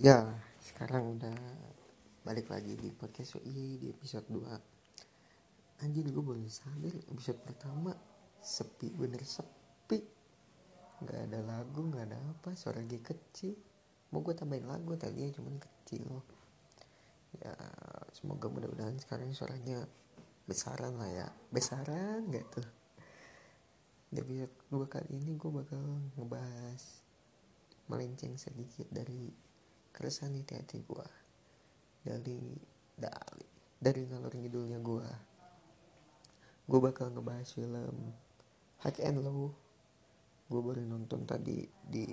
Ya, sekarang udah balik lagi di podcast UI di episode 2 Anjir gue baru sadar episode pertama sepi bener sepi. Gak ada lagu, gak ada apa, suara lagi kecil. Mau gue tambahin lagu tadi ya cuman kecil. Ya semoga mudah-mudahan sekarang suaranya besaran lah ya. Besaran gak tuh? Di episode 2 kali ini gue bakal ngebahas melenceng sedikit dari keresahan di hati gue dari dari dari ngalor ngidulnya gue gue bakal ngebahas film High and Low. Gue baru nonton tadi di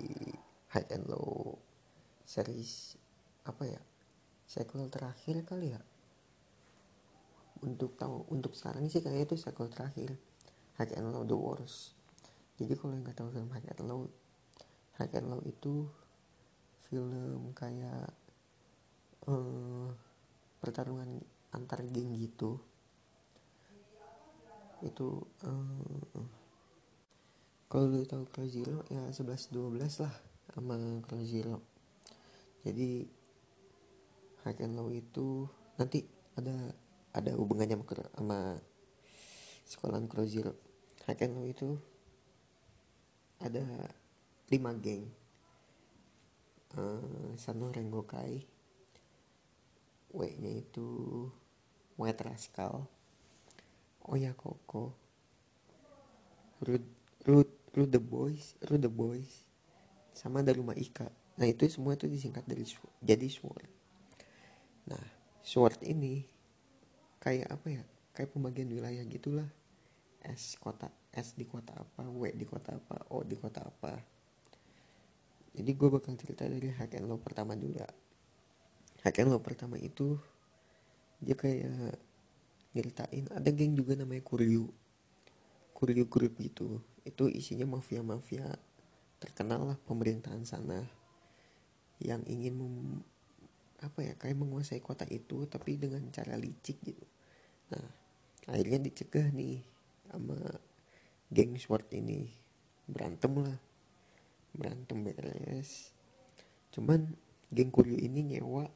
High and Low series apa ya sequel terakhir kali ya. Untuk tahu untuk sekarang sih kayaknya itu sequel terakhir High and Low The Wars. Jadi kalau yang nggak tahu film High and Low High and Low itu film kayak uh, pertarungan antar geng gitu. Itu uh, kalau lu tahu Crow Zero ya 11 12 lah sama Crow Zero. Jadi High and Low itu nanti ada ada hubungannya sama, sama sekolahan Crow Zero. High and Low itu ada lima geng uh, Sano Rengokai W nya itu White Rascal. Oya Koko. Rude, Rude, Rude the Boys Rude the Boys. Sama Daruma Ika. Nah itu semua itu disingkat dari jadi SWORD. Nah SWORD ini kayak apa ya? Kayak pembagian wilayah gitulah. S kota S di kota apa W di kota apa O di kota apa jadi gue bakal cerita dari hack and low pertama dulu ya hack and low pertama itu dia kayak nyeritain ada geng juga namanya Kuryu. Kuryu Group gitu. Itu isinya mafia-mafia terkenal lah pemerintahan sana yang ingin mem, apa ya kayak menguasai kota itu tapi dengan cara licik gitu. Nah akhirnya dicegah nih sama geng SWORD ini. Berantem lah berantem beres. Cuman geng kuryu ini nyewa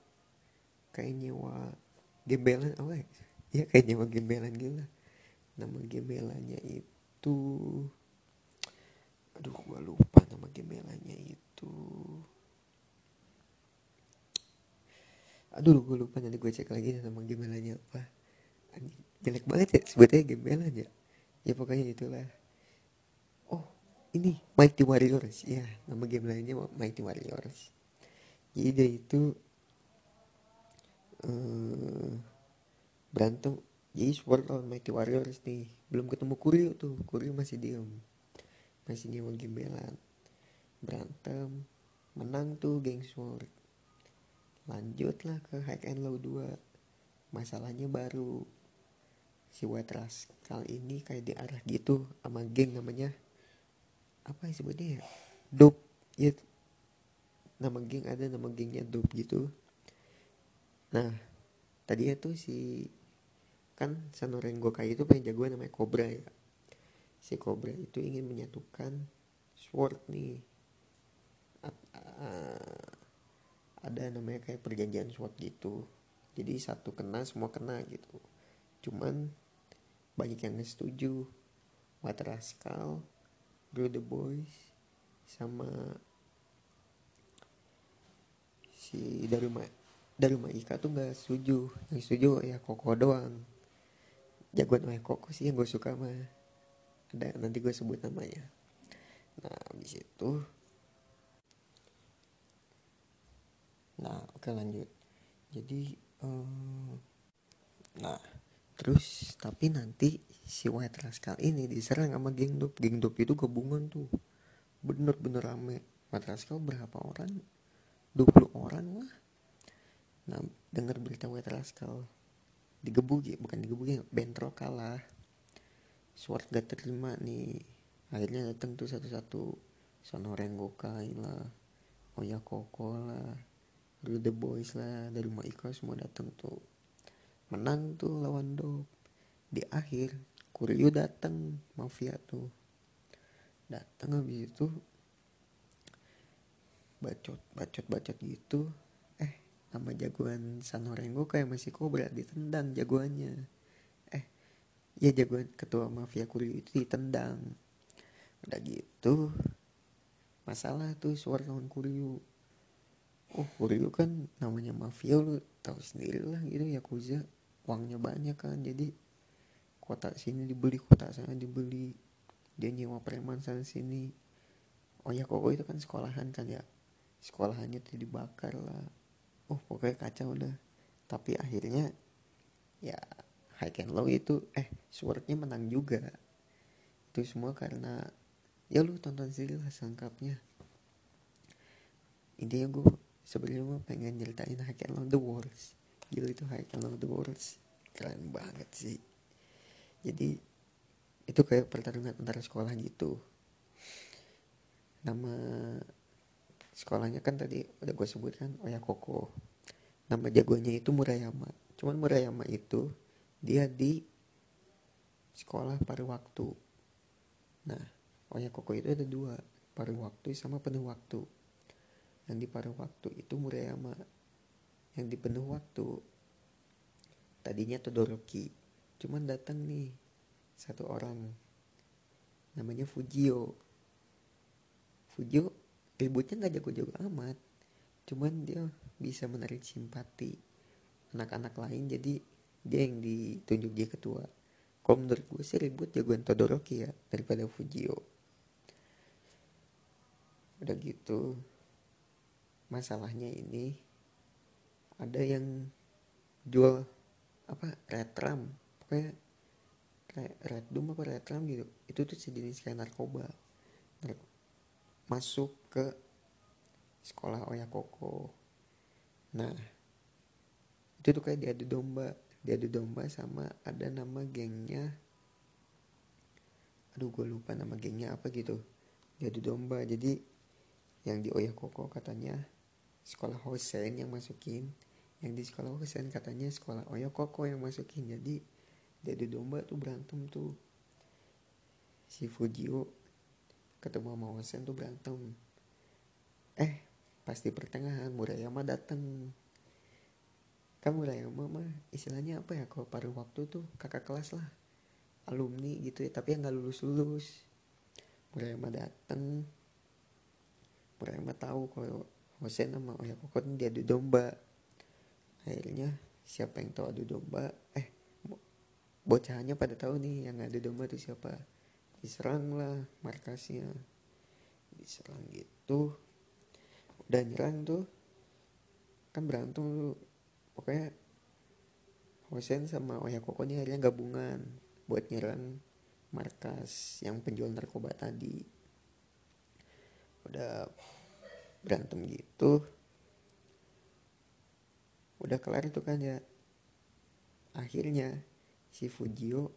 kayak nyewa gembelan apa ya? Ya kayak nyewa gembelan gitu. Lah nama gembelannya itu aduh gua lupa nama gembelannya itu. Aduh gua lupa nanti gue cek lagi nama gembelannya apa. Jelek banget ya sebetulnya gembelan ya. Ya pokoknya itulah ini Mighty Warriors. Ya nama game lainnya Mighty Warriors. Jadi dia itu uh, berantem. Jadi support lawan Mighty Warriors nih. Belum ketemu Kuryu tuh. Kuryu masih diem. Masih nyewa gembelan berantem. Menang tuh geng Sword. Lanjutlah ke High and Low 2 masalahnya baru. Si White Rascal ini kayak diarah gitu sama geng namanya apa ya sebutnya ya? Dope ya nama geng ada nama gengnya Dope gitu. Nah tadi tuh si kan Sanoren Gokai itu pengen jagoan namanya Cobra ya. Si Cobra itu ingin menyatukan Sword nih. Ada namanya kayak perjanjian SWOT gitu. Jadi satu kena semua kena gitu. Cuman banyak yang setuju. White Rascal Bro The Boys sama si Daruma Daruma Ika tuh gak setuju. Yang setuju ya Koko doang. Jagoan namanya Koko sih yang gue suka mah. Ada nanti gue sebut namanya. Nah habis itu nah oke lanjut. Jadi um, nah terus tapi nanti si White Rascal ini diserang sama geng Dop geng Dop itu gabungan tuh. Bener-bener rame. White Rascal berapa orang? 20 orang lah. Nah dengar berita White Rascal. Digebuki bukan digebuki bentrok kalah. Sword gak terima nih. Akhirnya datang tuh satu-satu. Sono Rengokai lah. Oya Koko lah. The Boys lah. Dari Maiko semua datang tuh menang tuh lawan Dop di akhir Kuryu datang mafia tuh. Datang habis itu bacot bacot bacot gitu. Nama jagoan Sanorengo kayak masih kobra ditendang jagoannya. Eh ya jagoan ketua mafia Kuryu itu ditendang. Udah gitu masalah tuh suara lawan Kuryu. Oh Kuryu kan namanya mafia lu tahu sendiri lah gitu ya Kuza uangnya banyak kan. Jadi kota sini dibeli kota sana dibeli. Dia nyewa preman sana sini. Oh ya koko itu kan sekolahan kan ya. Sekolahannya tuh dibakar lah. Oh pokoknya kacau udah tapi akhirnya ya high and low itu eh swordnya menang juga. Itu semua karena ya lu tonton sendiri lah sengkapnya intinya gue sebenarnya gue pengen nyeritain high and low the wars gila itu and low the wars keren banget sih. Jadi itu kayak pertarungan antara sekolah gitu. Nama sekolahnya kan tadi udah gue sebutkan Oyakoko nama jagonya itu Murayama. Cuman Murayama itu dia di sekolah paruh waktu. Nah Oyakoko itu ada dua paruh waktu sama penuh waktu. Yang di paruh waktu itu Murayama yang di penuh waktu. Tadinya Todoroki cuman datang nih satu orang. Namanya Fujio. Fujio ributnya nggak jago-jago amat cuman dia bisa menarik simpati anak-anak lain jadi dia yang ditunjuk dia ketua. Kalau menurut gue sih ribut jagoan Todoroki ya daripada Fujio. Udah gitu masalahnya ini ada yang jual apa retram pokoknya kayak red doom apa retram gitu. Itu tuh sejenis kayak narkoba. Masuk ke sekolah Oyakoko nah itu tuh kayak diadu domba. Diadu domba sama ada nama gengnya. Aduh gue lupa nama gengnya apa gitu. Diadu domba. Jadi yang di Oyakoko katanya sekolah Hosen yang masukin yang di sekolah Hosen katanya sekolah Oyakoko yang masukin. Jadi diadu domba tuh berantem tuh. Si Fujio ketemu sama Onsen tuh berantem. Eh pasti pertengahan Murayama dateng. Kan Murayama mah istilahnya apa ya kalau paruh waktu tuh kakak kelas lah. Alumni gitu ya tapi yang nggak lulus lulus Murayama dateng. Murayama tahu kalau Hosen sama Oya Kokon dia adu domba akhirnya siapa yang tahu adu domba? Eh bocahnya pada tahu nih yang adu domba tuh siapa? Diserang lah markasnya. Diserang gitu. Udah nyerang tuh. Kan berantem tuh. Pokoknya Hosen sama Oyakoko ini akhirnya gabungan buat nyerang markas yang penjual narkoba tadi. Udah berantem gitu udah kelar itu kan ya. Akhirnya si Fujio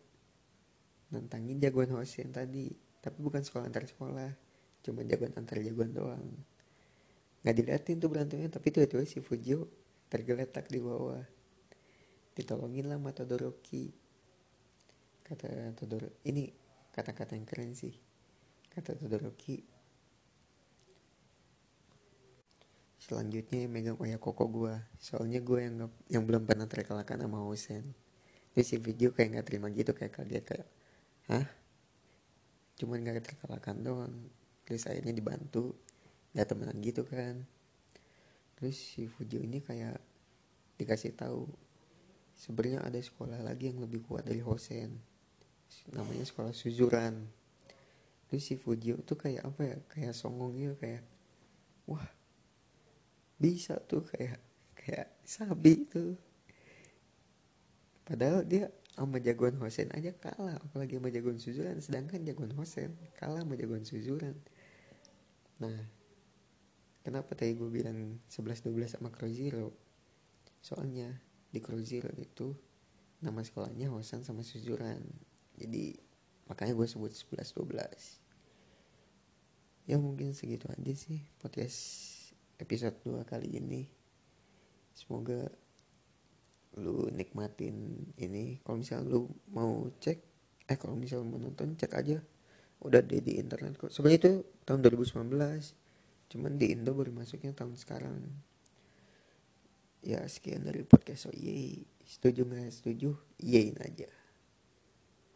nantangin jagoan Hosen tadi. Tapi bukan sekolah antar sekolah cuma jagoan antar jagoan doang. Nggak diliatin tuh berantemnya tapi tiba-tiba si Fujio tergeletak di bawah. Ditolongin lah sama Todoroki. Kata Todoro ini kata-kata yang keren sih. Kata Todoroki selanjutnya yang megang Oyakoko gue soalnya gue yang yang belum pernah terkalahkan sama Hosen jadi si video kayak nggak terima gitu kayak kaget kayak hah? Cuman gak terkalahkan doang. Terus akhirnya dibantu ya temenan gitu kan. Terus si Fujio ini kayak dikasih tahu sebenarnya ada sekolah lagi yang lebih kuat dari Hosen namanya sekolah Suzuran. Terus si Fujio tuh kayak apa ya? Kayak songong gitu kayak wah bisa tuh kayak kayak sabi tuh. Padahal dia sama jagoan Hosen aja kalah apalagi sama jagoan Suzuran. Sedangkan jagoan Hosen kalah sama jagoan Suzuran. Nah kenapa tadi gue bilang 11-12 sama Crow Zero? Soalnya di Crow Zero itu nama sekolahnya Hosen sama Suzuran. Jadi makanya gue sebut 11-12 ya mungkin segitu aja sih podcast episode 2 kali ini. Semoga lu nikmatin ini. Kalau misal lu mau cek eh kalau misal mau nonton cek aja. Udah di di internet kok. Sebenarnya itu tahun 2019 cuman di Indo baru masuknya tahun sekarang. Ya sekian dari podcast. Oh iya. Setuju nggak? Setuju? Iyain aja